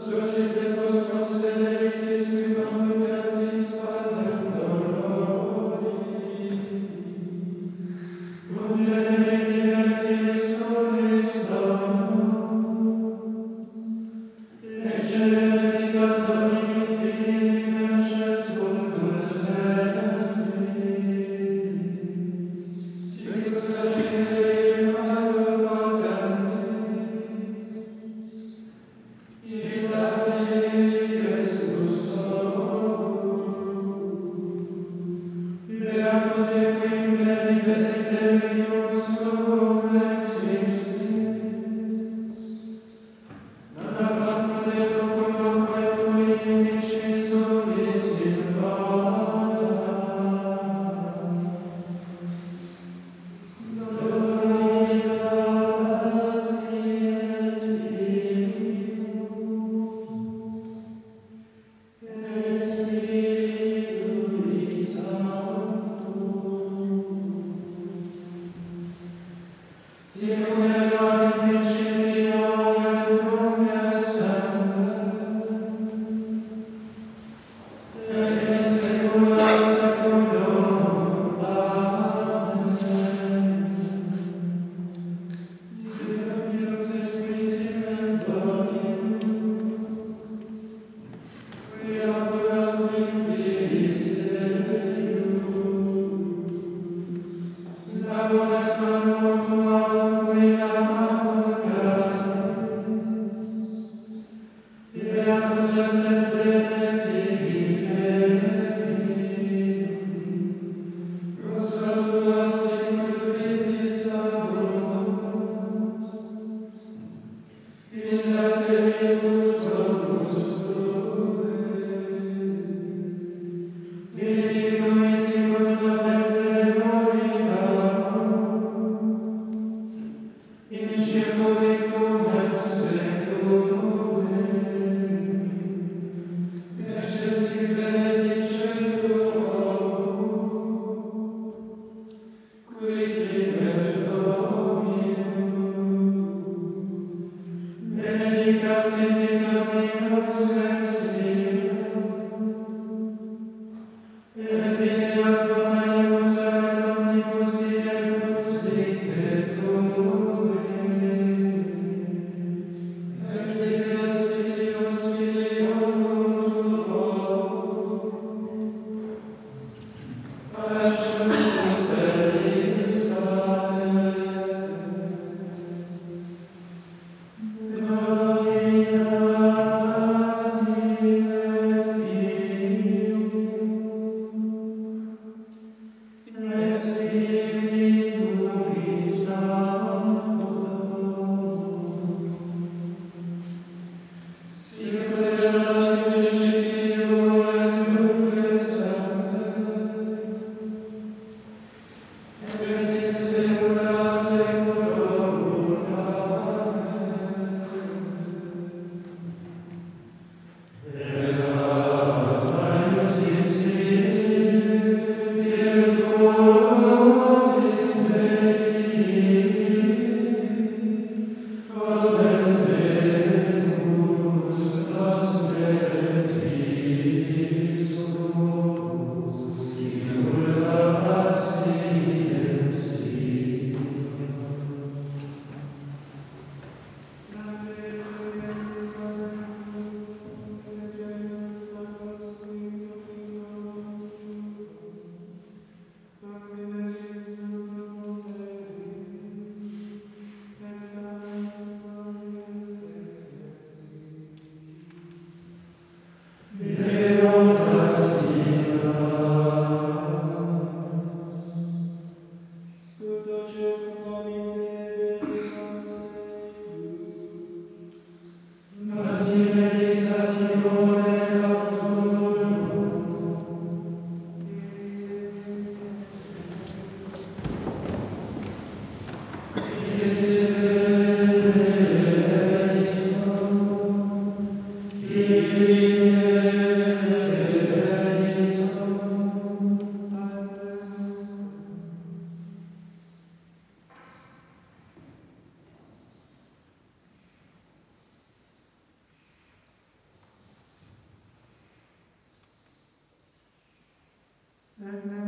So Gloria Mm-hmm.